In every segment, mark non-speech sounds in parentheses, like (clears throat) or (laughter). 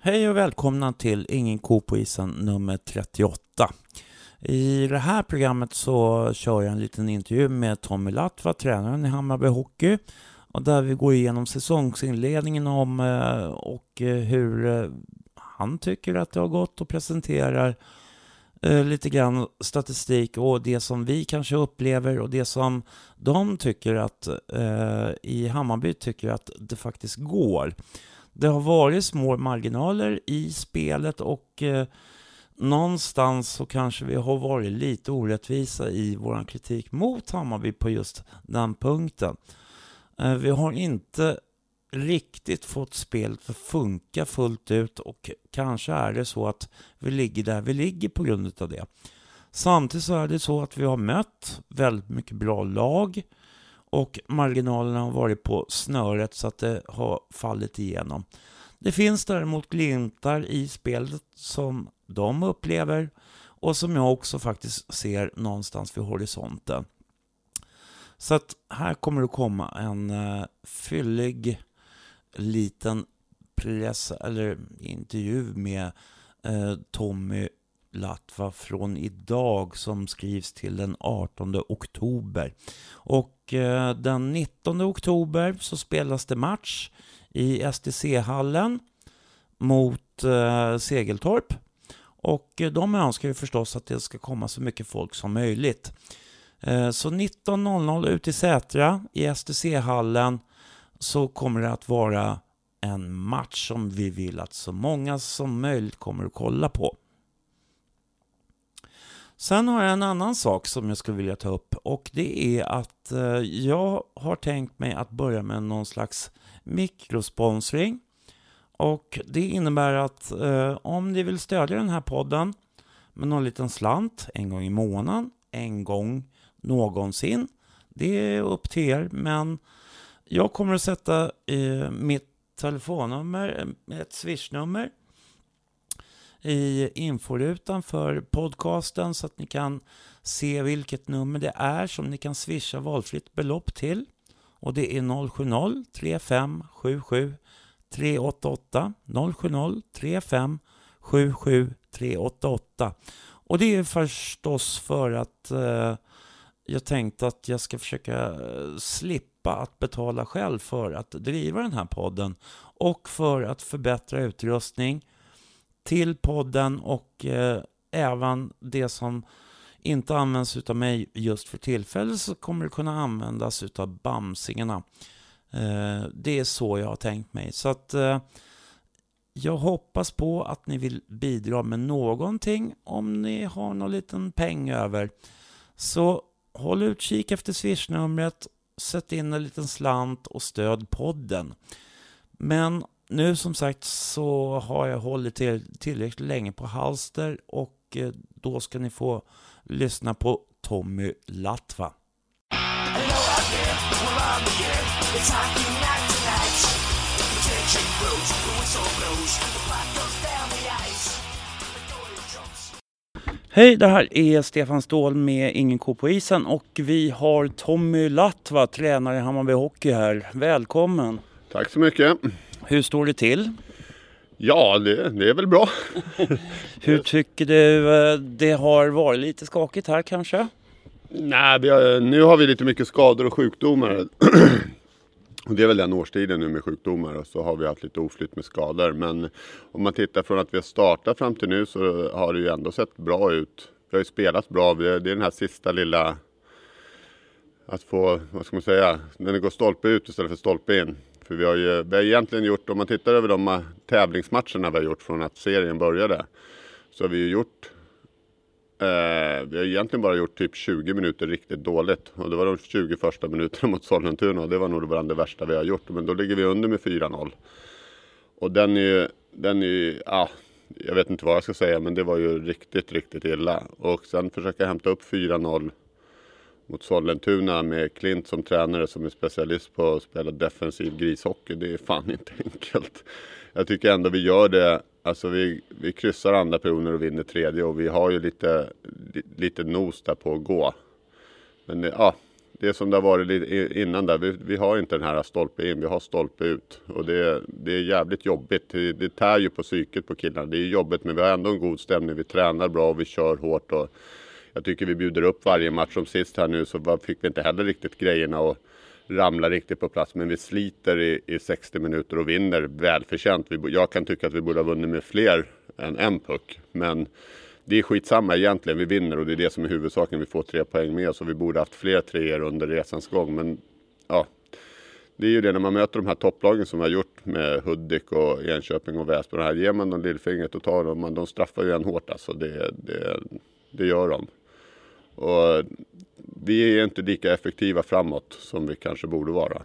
Hej och välkomna till Ingen ko på isen nummer 38. I det här programmet så kör jag en liten intervju med Tommy Latva, tränaren i Hammarby Hockey. Och där vi går igenom säsongsinledningen om eh, och eh, hur eh, han tycker att det har gått och presenterar lite grann statistik och det som vi kanske upplever och det som de tycker att i Hammarby tycker att det faktiskt går. Det har varit små marginaler i spelet och någonstans så kanske vi har varit lite orättvisa i vår kritik mot Hammarby på just den punkten. Eh, vi har inte riktigt fått spelet att funka fullt ut och kanske är det så att vi ligger där vi ligger på grund av det. Samtidigt så är det så att vi har mött väldigt mycket bra lag och marginalerna har varit på snöret så att det har fallit igenom. Det finns däremot glimtar i spelet som de upplever och som jag också faktiskt ser någonstans vid horisonten. Så att här kommer det komma en uh, fyllig liten press eller intervju med uh, Tommy Latva från idag som skrivs till den 18 oktober. Och uh, den 19 oktober så spelas det match i STC-hallen mot uh, Segeltorp. Och eh, de önskar ju förstås att det ska komma så mycket folk som möjligt. Eh, så 19.00 ute i Sätra i STC-hallen så kommer det att vara en match som vi vill att så många som möjligt kommer att kolla på. Sen har jag en annan sak som jag skulle vilja ta upp och det är att eh, jag har tänkt mig att börja med någon slags mikrosponsring. Och det innebär att eh, om ni vill stödja den här podden med någon liten slant en gång i månaden, en gång någonsin. Det är upp till er, men jag kommer att sätta eh, mitt telefonnummer, eh, ett swishnummer i inforutan för podcasten så att ni kan se vilket nummer det är som ni kan swisha valfritt belopp till. Och det är 070-3577 388 070 35 77 388. Och det är förstås för att eh, jag tänkte att jag ska försöka eh, slippa att betala själv för att driva den här podden och för att förbättra utrustning till podden och eh, även det som inte används av mig just för tillfället så kommer det kunna användas av Bamsingarna. Eh, det är så jag har tänkt mig. Så att eh, jag hoppas på att ni vill bidra med någonting om ni har någon liten peng över. Så håll utkik efter swishnumret, sätt in en liten slant och stöd podden. Men nu som sagt så har jag hållit till tillräckligt länge på halster och eh, då ska ni få lyssna på Tommy Latva. Hej, det här är Stefan Ståhl med Ingen ko på isen och vi har Tommy Latva, tränare i Hammarby Hockey här. Välkommen! Tack så mycket! Hur står det till? Ja, det, det är väl bra. (laughs) Hur tycker du eh, det har varit lite skakigt här kanske? Nej, har, nu har vi lite mycket skador och sjukdomar. (clears throat) Och det är väl den årstiden nu med sjukdomar och så har vi haft lite oflytt med skador. Men om man tittar från att vi har startat fram till nu så har det ju ändå sett bra ut. Vi har ju spelat bra. Det är den här sista lilla att få, vad ska man säga, när det går stolpe ut istället för stolpe in. För vi har ju vi har egentligen gjort, om man tittar över de äh, tävlingsmatcherna vi har gjort från att serien började, så har vi ju gjort Eh, vi har egentligen bara gjort typ 20 minuter riktigt dåligt. Och det var de 20 första minuterna (laughs) mot Sollentuna och det var nog bland det värsta vi har gjort. Men då ligger vi under med 4-0. Och den är ju, den är ju, jag vet inte vad jag ska säga men det var ju riktigt, riktigt illa. Och sen försöka hämta upp 4-0 mot Sollentuna med Klint som tränare som är specialist på att spela defensiv grishockey. Det är fan (laughs) inte enkelt. Jag tycker ändå vi gör det. Alltså vi, vi kryssar andra perioder och vinner tredje och vi har ju lite, lite nos där på att gå. Men eh, ja, det är som det har varit innan där. Vi, vi har inte den här stolpe in, vi har stolpe ut. Och det, det är jävligt jobbigt. Det, det tär ju på psyket på killarna. Det är jobbigt men vi har ändå en god stämning. Vi tränar bra och vi kör hårt. Och jag tycker vi bjuder upp varje match. Som sist här nu så fick vi inte heller riktigt grejerna och ramla riktigt på plats. Men vi sliter i, i 60 minuter och vinner välförtjänt. Vi, jag kan tycka att vi borde ha vunnit med fler än en puck. Men det är skitsamma egentligen. Vi vinner och det är det som är huvudsaken. Vi får tre poäng med oss och vi borde haft fler treor under resans gång. Men ja, det är ju det när man möter de här topplagen som vi har gjort med Hudik och Enköping och Väsby. Här ger man dem lillfingret och tar dem, de straffar ju en hårt alltså. Det, det, det gör de. Och vi är inte lika effektiva framåt som vi kanske borde vara.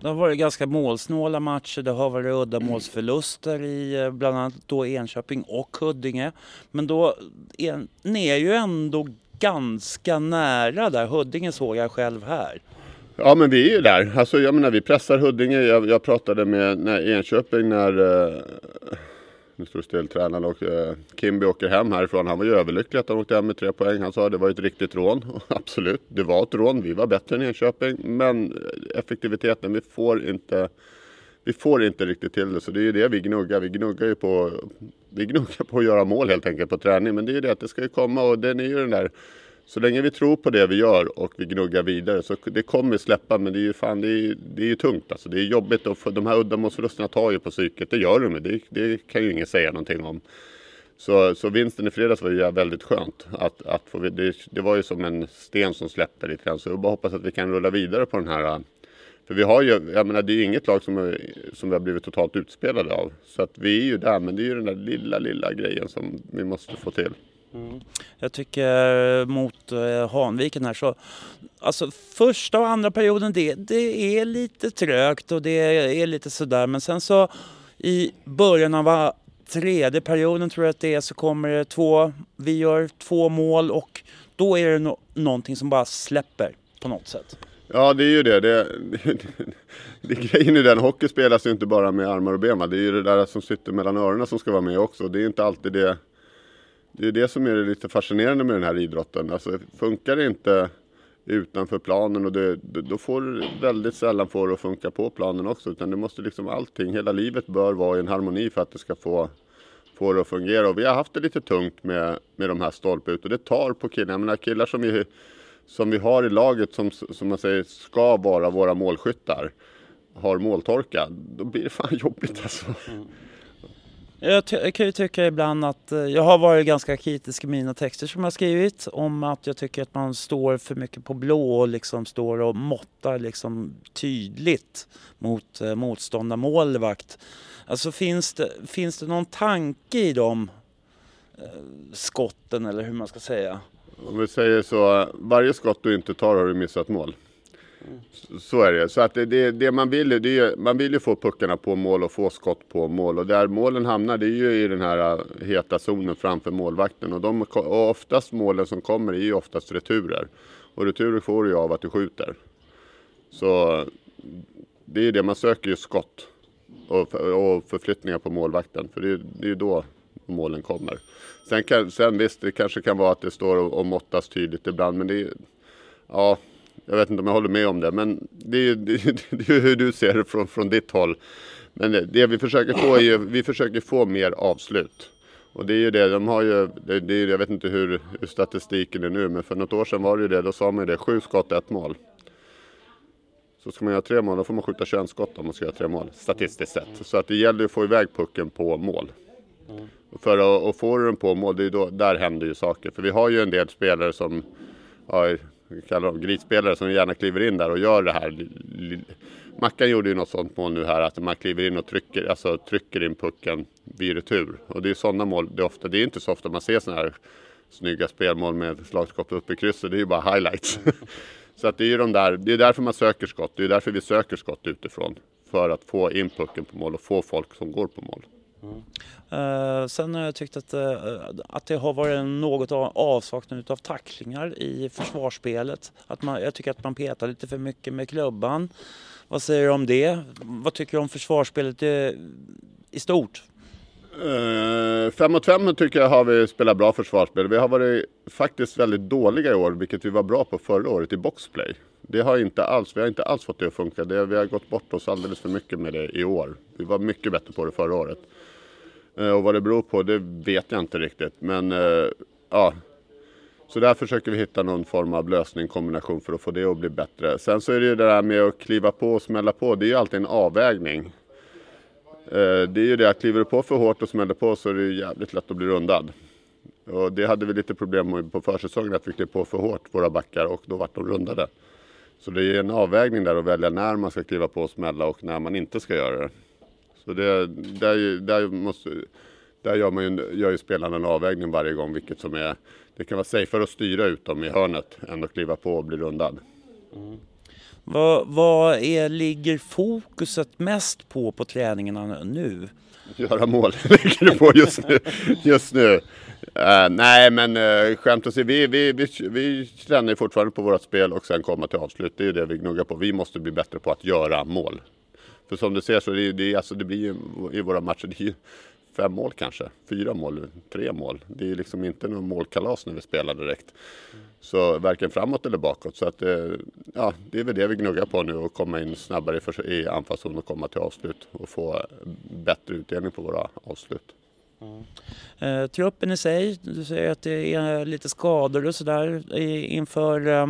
Det har varit ganska målsnåla matcher. Det har varit uddamålsförluster i eh, bland annat då Enköping och Huddinge. Men då är, ni är ju ändå ganska nära där. Huddinge såg jag själv här. Ja men vi är ju där. Alltså jag menar vi pressar Huddinge. Jag, jag pratade med när Enköping när eh, nu står det still tränaren och eh, Kimby åker hem härifrån. Han var ju överlycklig att han åkte hem med tre poäng. Han sa att det var ett riktigt rån. Och (laughs) absolut, det var ett rån. Vi var bättre än Enköping. Men eh, effektiviteten, vi får inte vi får inte riktigt till det. Så det är ju det vi gnuggar. Vi gnuggar ju på, vi gnuggar på att göra mål helt enkelt på träning. Men det är ju det att det ska ju komma och den är ju den där så länge vi tror på det vi gör och vi gnuggar vidare så det kommer släppa men det är ju fan det är, det är ju tungt alltså. Det är jobbigt och för, de här uddamålsförlusterna tar ju på psyket. Det gör de det, det kan ju ingen säga någonting om. Så, så vinsten i fredags var ju väldigt skönt. Att, att få, det, det var ju som en sten som släppte lite grann. Så jag bara hoppas att vi kan rulla vidare på den här. För vi har ju, jag menar det är ju inget lag som, som vi har blivit totalt utspelade av. Så att vi är ju där men det är ju den där lilla, lilla grejen som vi måste få till. Mm. Jag tycker eh, mot eh, Hanviken här så, alltså första och andra perioden det, det är lite trögt och det är lite sådär men sen så i början av ah, tredje perioden tror jag att det är så kommer det två, vi gör två mål och då är det no någonting som bara släpper på något sätt. Ja det är ju det. det, det, (laughs) det grejen är den, hockey spelas ju inte bara med armar och ben. Det är ju det där som sitter mellan öronen som ska vara med också. Det är inte alltid det det är det som är lite fascinerande med den här idrotten. Alltså, funkar det inte utanför planen och det, då får du väldigt sällan få det att funka på planen också. Utan det måste liksom allting, hela livet bör vara i en harmoni för att det ska få, få det att fungera. Och vi har haft det lite tungt med, med de här stolpe ut och det tar på killar. Jag menar killar som vi, som vi har i laget som, som man säger ska vara våra målskyttar har måltorka. Då blir det fan jobbigt alltså. Mm. Jag, jag, kan ju tycka ibland att eh, jag har varit ganska kritisk i mina texter som jag skrivit om att jag tycker att man står för mycket på blå och liksom står och måttar liksom tydligt mot eh, motståndarmålvakt. Alltså finns det, finns det någon tanke i de eh, skotten eller hur man ska säga? Om vi säger så, varje skott du inte tar har du missat mål. Så är det. Så att det, det, det man vill, det är, man vill ju få puckarna på mål och få skott på mål. Och där målen hamnar det är ju i den här äh, heta zonen framför målvakten. Och, de, och oftast målen som kommer är ju oftast returer. Och returer får du ju av att du skjuter. Så det är ju det, man söker ju skott. Och, och förflyttningar på målvakten. För det är, det är ju då målen kommer. Sen, kan, sen visst, det kanske kan vara att det står och, och måttas tydligt ibland. Men det är, ja jag vet inte om jag håller med om det, men det är, det, (laughs) det är hur du ser det från, från ditt håll. Men det, det vi försöker få är ju, vi försöker få mer avslut. Och det är ju det, de har ju, det, det är, jag vet inte hur, hur, statistiken är nu, men för något år sedan var det ju det, då sa man ju det, sju skott, ett mål. Så ska man göra tre mål, då får man skjuta 21 skott om man ska göra tre mål, statistiskt sett. Så att det gäller att få iväg pucken på mål. Mm. För att, att få den på mål, det är då, där händer ju saker. För vi har ju en del spelare som ja, kallar dem grisspelare som gärna kliver in där och gör det här. Mackan gjorde ju något sånt mål nu här att man kliver in och trycker, alltså, trycker in pucken vid retur. Och det är sådana mål, det är, ofta, det är inte så ofta man ser sådana här snygga spelmål med slagskott upp i krysset. Det är ju bara highlights. (laughs) så att det är ju de där, det är därför man söker skott. Det är därför vi söker skott utifrån. För att få in pucken på mål och få folk som går på mål. Mm. Eh, sen har jag tyckt att, eh, att det har varit något av avsaknad av tacklingar i försvarsspelet. Att man, jag tycker att man petar lite för mycket med klubban. Vad säger du om det? Vad tycker du om försvarsspelet i, i stort? Uh, fem mot fem tycker jag har vi spelat bra försvarsspel. Vi har varit faktiskt väldigt dåliga i år, vilket vi var bra på förra året i boxplay. Det har inte alls, vi har inte alls fått det att funka. Det, vi har gått bort oss alldeles för mycket med det i år. Vi var mycket bättre på det förra året. Eh, och vad det beror på, det vet jag inte riktigt. Men eh, ja, så där försöker vi hitta någon form av lösning, kombination för att få det att bli bättre. Sen så är det ju det där med att kliva på och smälla på. Det är ju alltid en avvägning. Eh, det är ju det att kliver du på för hårt och smäller på så är det ju jävligt lätt att bli rundad. Och det hade vi lite problem med på försäsongen att vi klev på för hårt, våra backar, och då vart de rundade. Så det är en avvägning där att välja när man ska kliva på och smälla och när man inte ska göra det. Så det, där, där, måste, där gör, man ju, gör ju spelarna en avvägning varje gång vilket som är det kan vara safeare att styra ut dem i hörnet än att kliva på och bli rundad. Mm. Vad, vad är, ligger fokuset mest på på träningarna nu? Göra mål (laughs) ligger det på just nu. Just nu. Uh, nej men uh, skämt åsido, vi, vi, vi, vi tränar fortfarande på vårt spel och sen komma till avslut. Det är det vi gnuggar på. Vi måste bli bättre på att göra mål. För som du ser så det, det, alltså, det blir ju i våra matcher, det är ju fem mål kanske, fyra mål, tre mål. Det är liksom inte någon målkalas när vi spelar direkt. Så varken framåt eller bakåt. Så att, eh, ja, det är väl det vi gnuggar på nu och komma in snabbare i anfallszon och komma till avslut och få bättre utdelning på våra avslut. Mm. Eh, truppen i sig, du säger att det är lite skador och sådär inför eh,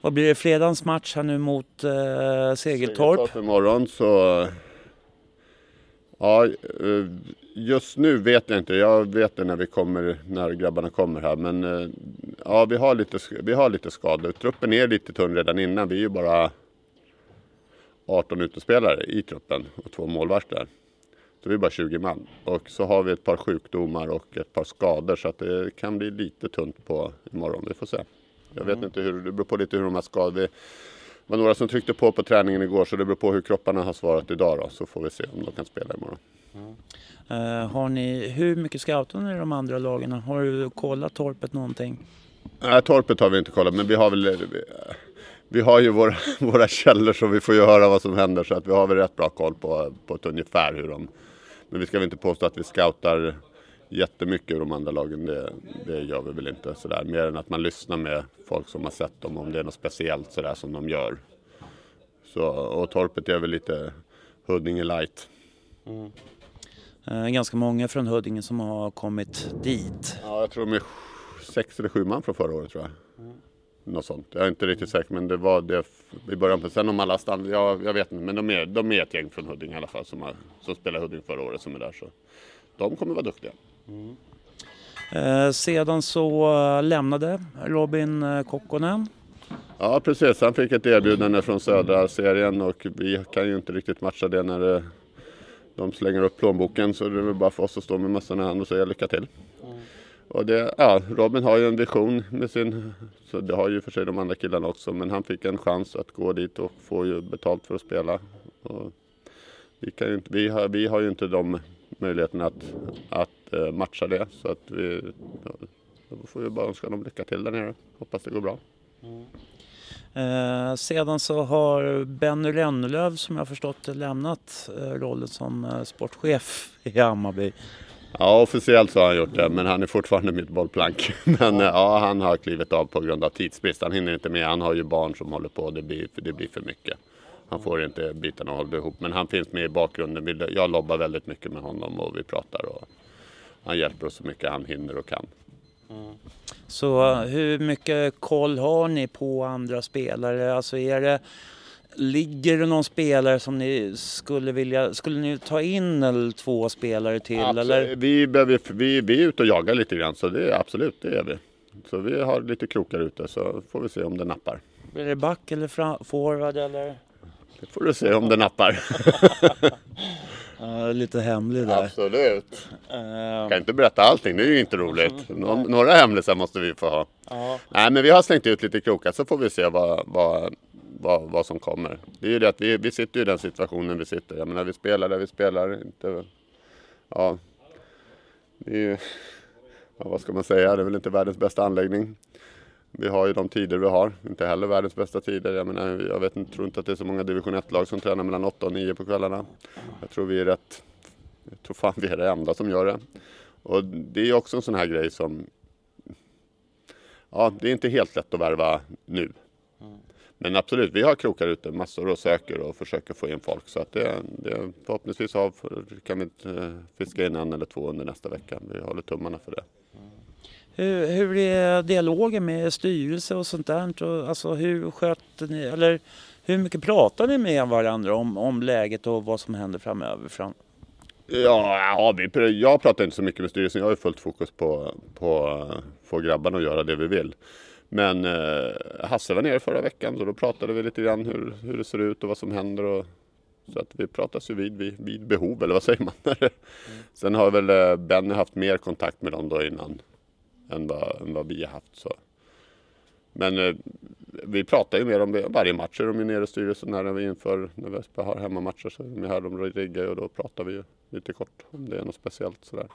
vad blir det, fredagens match här nu mot eh, Segeltorp? Segeltorp imorgon så Ja, eh, just nu vet jag inte. Jag vet det när vi kommer, när grabbarna kommer här. Men eh, ja, vi har lite, vi har lite skador. Truppen är lite tunn redan innan. Vi är ju bara 18 utespelare i truppen och två målvakter. Så vi är bara 20 man. Och så har vi ett par sjukdomar och ett par skador så att det kan bli lite tunt på imorgon. Vi får se. Jag vet mm. inte hur, det beror på lite hur de här skadorna var några som tryckte på på träningen igår så det beror på hur kropparna har svarat idag då, så får vi se om de kan spela imorgon. Mm. Uh, har ni, hur mycket scoutar ni i de andra lagen? Har du kollat torpet någonting? Nej, torpet har vi inte kollat men vi har väl vi, vi har ju våra, (laughs) våra källor så vi får ju höra vad som händer så att vi har väl rätt bra koll på, på ett ungefär hur de... Men vi ska väl inte påstå att vi scoutar jättemycket i de andra lagen, det, det gör vi väl inte sådär. Mer än att man lyssnar med folk som har sett dem om det är något speciellt sådär som de gör. Så, och torpet är väl lite Huddinge light. Mm. Eh, ganska många från Huddinge som har kommit dit. Ja, jag tror de är sex eller sju man från förra året tror jag. Mm. Något sånt. Jag är inte riktigt säker men det var det i början. Sen om alla stannar, ja, jag vet inte. Men de är, de är ett gäng från Huddinge i alla fall som, har, som spelade Huddinge förra året som är där. Så de kommer vara duktiga. Mm. Eh, sedan så eh, lämnade Robin eh, Kokkonen. Ja precis, han fick ett erbjudande från södra serien och vi kan ju inte riktigt matcha det när det, de slänger upp plånboken så det är väl bara för oss att stå med mössan i hand och säga lycka till. Mm. Och det, ja, Robin har ju en vision med sin, så det har ju för sig de andra killarna också, men han fick en chans att gå dit och få ju betalt för att spela. Och vi, kan ju vi, har, vi har ju inte de möjligheten att, att eh, matcha det. Så att vi då får vi bara önska dem lycka till där nere. Hoppas det går bra. Mm. Eh, sedan så har Benny Rennelöv som jag förstått lämnat eh, rollen som eh, sportchef i Hammarby. Ja, officiellt så har han gjort det, men han är fortfarande mitt bollplank. (laughs) Men ja. ja. han har klivit av på grund av tidsbrist. Han hinner inte med. Han har ju barn som håller på. Det blir, det blir för mycket. Han får inte bitarna att hålla ihop. Men han finns med i bakgrunden. Jag lobbar väldigt mycket med honom och vi pratar. Och han hjälper oss så mycket han hinner och kan. Mm. Så hur mycket koll har ni på andra spelare? Alltså är det, ligger det någon spelare som ni skulle vilja, skulle ni ta in eller två spelare till? Eller? Vi, behöver, vi, vi är ute och jagar lite grann så det är absolut, det är vi. Så vi har lite krokar ute så får vi se om det nappar. Blir det back eller forward eller? Det får du se om det nappar. (laughs) ja, lite hemlig där. Absolut. Uh... Kan inte berätta allting, det är ju inte roligt. Nå några hemlisar måste vi få ha. Uh. Nej, men vi har slängt ut lite krokar så får vi se vad, vad, vad, vad som kommer. Det är ju det att vi, vi sitter i den situationen vi sitter. Jag menar, vi spelar där vi spelar. Inte, ja, det är ju, ja, vad ska man säga, det är väl inte världens bästa anläggning. Vi har ju de tider vi har, inte heller världens bästa tider. Jag, menar, jag vet inte, tror inte att det är så många division 1-lag som tränar mellan 8 och 9 på kvällarna. Jag tror vi är rätt, jag tror fan vi är det enda som gör det. Och det är också en sån här grej som, ja det är inte helt lätt att värva nu. Men absolut, vi har krokar ute massor och söker och försöker få in folk. Så att det, det, förhoppningsvis har, kan vi fiska in en eller två under nästa vecka. Vi håller tummarna för det. Hur, hur är dialogen med styrelse och sånt där? Alltså hur sköter ni, eller hur mycket pratar ni med varandra om, om läget och vad som händer framöver? Fram? Ja, ja vi, jag pratar inte så mycket med styrelsen. Jag har fullt fokus på, på att få grabbarna att göra det vi vill. Men eh, Hasse var nere förra veckan så då pratade vi lite grann hur, hur det ser ut och vad som händer. Och, så att vi pratas ju vid, vid, vid behov, eller vad säger man? (laughs) mm. Sen har väl eh, Benny haft mer kontakt med dem då innan än vad, än vad vi har haft. Så. Men eh, vi pratar ju mer om det varje match. Är de nere i styrelsen när vi inför, när vi har hemmamatcher så är de här, de riggar och då pratar vi ju lite kort om det är något speciellt sådär.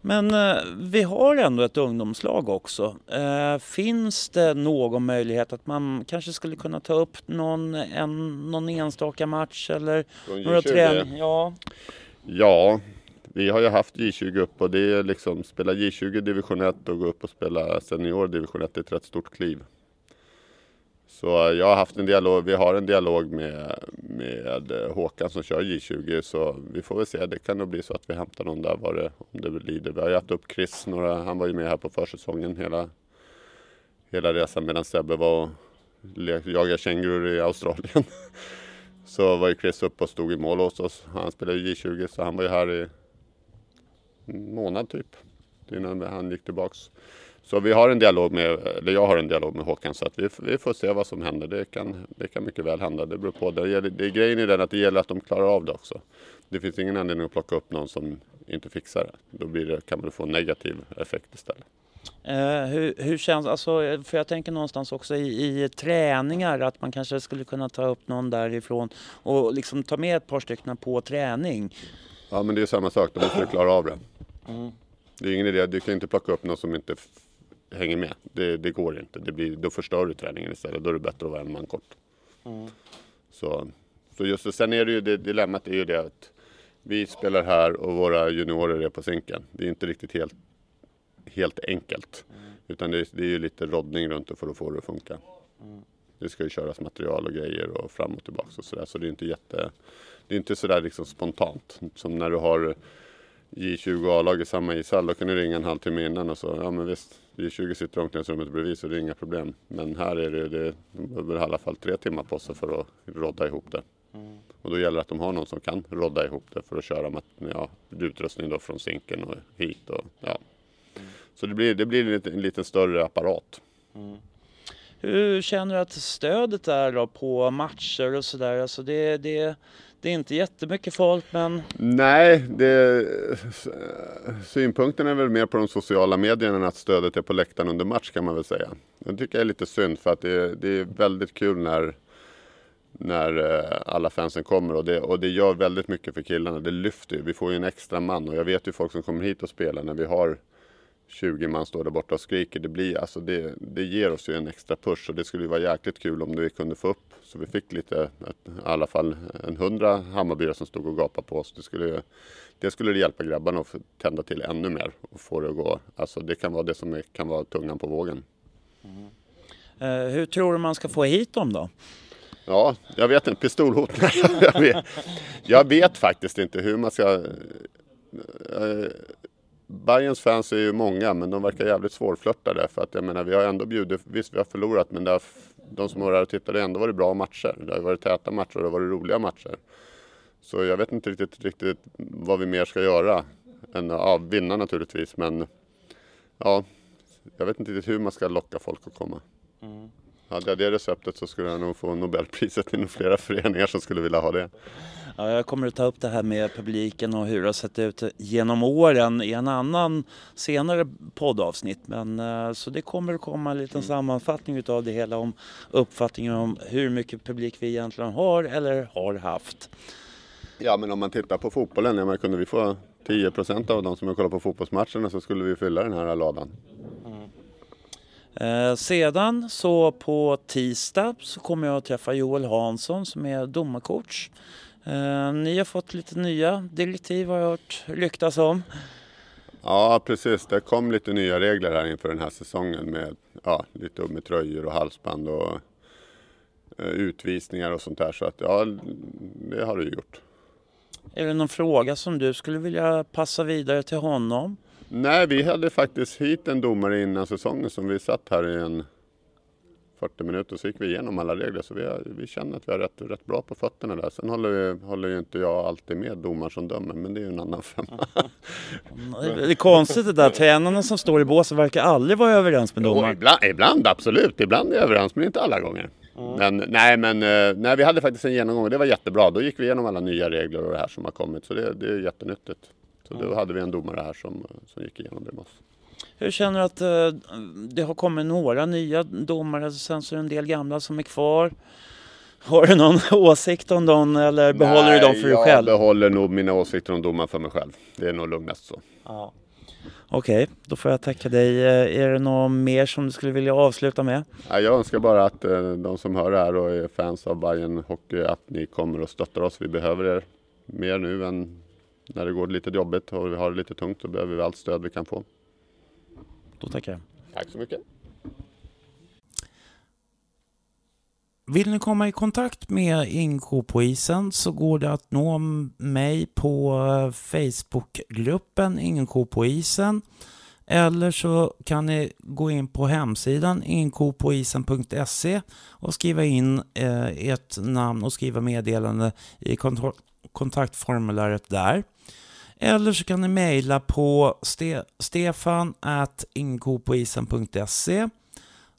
Men eh, vi har ändå ett ungdomslag också. Eh, finns det någon möjlighet att man kanske skulle kunna ta upp någon, en, någon enstaka match eller några träningar? Ja. ja, vi har ju haft J20 upp och det är liksom spela J20 division 1 och gå upp och spela senior division 1 det är ett rätt stort kliv. Så eh, jag har haft en dialog, vi har en dialog med, med eh, Håkan som kör J20 så vi får väl se. Det kan nog bli så att vi hämtar någon där vad det, om det lider. Vi har ju haft upp Chris, några, han var ju med här på försäsongen hela, hela resan medan Sebbe var och jagade kängurur i Australien. (laughs) Så var ju Chris uppe och stod i mål hos oss. Han spelade J20 så han var ju här i månad typ innan han gick tillbaks. Så vi har en dialog med, eller jag har en dialog med Håkan så att vi, vi får se vad som händer. Det kan, det kan mycket väl hända. Det beror på. Det, det, det, grejen är den att det gäller att de klarar av det också. Det finns ingen anledning att plocka upp någon som inte fixar det. Då blir det, kan man få en negativ effekt istället. Eh, hur, hur, känns, alltså, för jag tänker någonstans också i, i, träningar att man kanske skulle kunna ta upp någon därifrån och liksom ta med ett par stycken på träning. Ja men det är samma sak, de måste klara av det. Mm. Det är ingen idé, du kan inte plocka upp någon som inte hänger med. Det, det går inte. Det blir, då förstör du träningen istället. Då är det bättre att vara en man kort. Mm. Så, så just det. Sen är det ju det dilemmat är ju det att vi spelar här och våra juniorer är på sinken. Det är inte riktigt helt, helt enkelt. Mm. Utan det, det, är ju lite roddning runt det för att få det att funka. Mm. Det ska ju köras material och grejer och fram och tillbaka och sådär. Så det är inte jätte... Det är inte sådär liksom spontant. Som när du har J20 A-lag i samma ishall. Då kan du ringa en halvtimme innan och så, ja men visst, J20 sitter i omklädningsrummet bredvid så det är inga problem. Men här är det, det behöver i alla fall tre timmar på sig för att rodda ihop det. Mm. Och då gäller det att de har någon som kan rodda ihop det för att köra med ja, utrustning då från sinken och hit. Och, ja. Mm. Så det blir, det blir en, lite, en lite större apparat. Hur känner du att stödet är då på matcher och sådär? Alltså det, det det är inte jättemycket folk men... Nej, det, synpunkten är väl mer på de sociala medierna än att stödet är på läktaren under match kan man väl säga. Det tycker jag är lite synd för att det, det är väldigt kul när, när eh, alla fansen kommer och det, och det gör väldigt mycket för killarna. Det lyfter ju. Vi får ju en extra man och jag vet ju folk som kommer hit och spelar när vi har 20 man står där borta och skriker. Det, blir, alltså det, det ger oss ju en extra push och det skulle ju vara jäkligt kul om vi kunde få upp så vi fick lite, i alla fall en hundra Hammarbyare som stod och gapade på oss. Det skulle, det skulle hjälpa grabbarna att tända till ännu mer och få det att gå. Alltså det kan vara det som kan vara tungan på vågen. Mm. Uh, hur tror du man ska få hit dem då? Ja, jag vet inte. Pistolhot? (laughs) jag, vet, jag vet faktiskt inte hur man ska... Uh, Bayerns fans är ju många men de verkar jävligt svårflörtade för att jag menar vi har ändå bjudit, visst vi har förlorat men har, de som var där och tittade har ändå varit bra matcher. Det har varit täta matcher och det har varit roliga matcher. Så jag vet inte riktigt, riktigt vad vi mer ska göra än ja, vinna naturligtvis men ja, jag vet inte riktigt hur man ska locka folk att komma. Mm. Hade jag det receptet så skulle jag nog få Nobelpriset till flera föreningar som skulle vilja ha det. Ja, jag kommer att ta upp det här med publiken och hur det har sett ut genom åren i en annan senare poddavsnitt. Men, eh, så det kommer att komma en liten sammanfattning av det hela om uppfattningen om hur mycket publik vi egentligen har eller har haft. Ja men om man tittar på fotbollen, ja, kunde vi få 10 procent av de som har kollat på fotbollsmatcherna så skulle vi fylla den här ladan. Eh, sedan så på tisdag så kommer jag att träffa Joel Hansson som är domarcoach. Eh, ni har fått lite nya direktiv har jag hört ryktas om. Ja precis, det kom lite nya regler här inför den här säsongen med ja, lite med tröjor och halsband och eh, utvisningar och sånt där. Så att ja, det har det ju gjort. Är det någon fråga som du skulle vilja passa vidare till honom? Nej, vi hade faktiskt hit en domare innan säsongen som vi satt här i en 40 minuter så gick vi igenom alla regler så vi, har, vi känner att vi är rätt, rätt bra på fötterna där. Sen håller, vi, håller ju inte jag alltid med domaren som dömer men det är ju en annan femma. Det är konstigt det där, tränarna som står i båset verkar aldrig vara överens med domaren. ibland, ibland absolut, ibland är jag överens men inte alla gånger. Men nej, men eh, nej, vi hade faktiskt en genomgång och det var jättebra. Då gick vi igenom alla nya regler och det här som har kommit så det, det är jättenyttigt. Så då hade vi en domare här som, som gick igenom det med oss. Hur känner du att eh, det har kommit några nya domare, sen så är det en del gamla som är kvar? Har du någon (laughs) åsikt om dem eller behåller du dem för dig jag själv? behåller nog mina åsikter om domaren för mig själv. Det är nog lugnast så. Ja. Okej, då får jag tacka dig. Eh, Är det något mer som du skulle vilja avsluta med? Ja, Jag önskar bara att eh, de som hör det här och är fans av Bayern Hockey att ni kommer och stöttar oss. Vi behöver er mer nu än när det går lite jobbigt och vi har det lite tungt. Då behöver vi allt stöd vi kan få. Då tackar jag. Tack så mycket. Vill ni komma i kontakt med Inko på isen så går det att nå mig på eh, Facebookgruppen Inko på isen. Eller så kan ni gå in på hemsidan inkopoisen.se och skriva in eh, ert namn och skriva meddelande i kont- kontaktformuläret där. Eller så kan ni mejla på ste- stefan at ingenkopoisen.se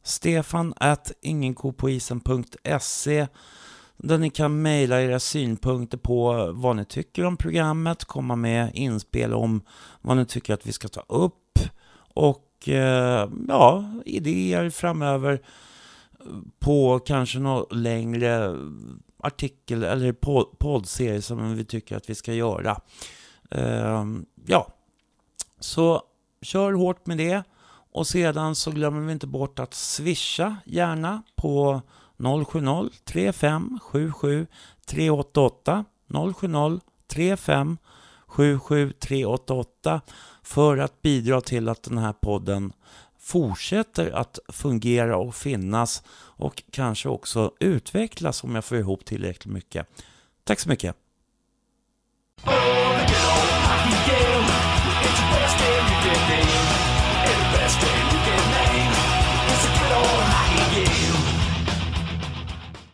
stefan at ingenkopoisen.se där ni kan mejla era synpunkter på vad ni tycker om programmet, komma med inspel om vad ni tycker att vi ska ta upp och eh, ja, idéer framöver på kanske någon längre artikel eller poddserie som vi tycker att vi ska göra. Ehm, ja, så kör hårt med det. Och sedan så glömmer vi inte bort att swisha gärna på 070 35 77 388 070 35 77 388 för att bidra till att den här podden fortsätter att fungera och finnas och kanske också utvecklas om jag får ihop tillräckligt mycket. Tack så mycket!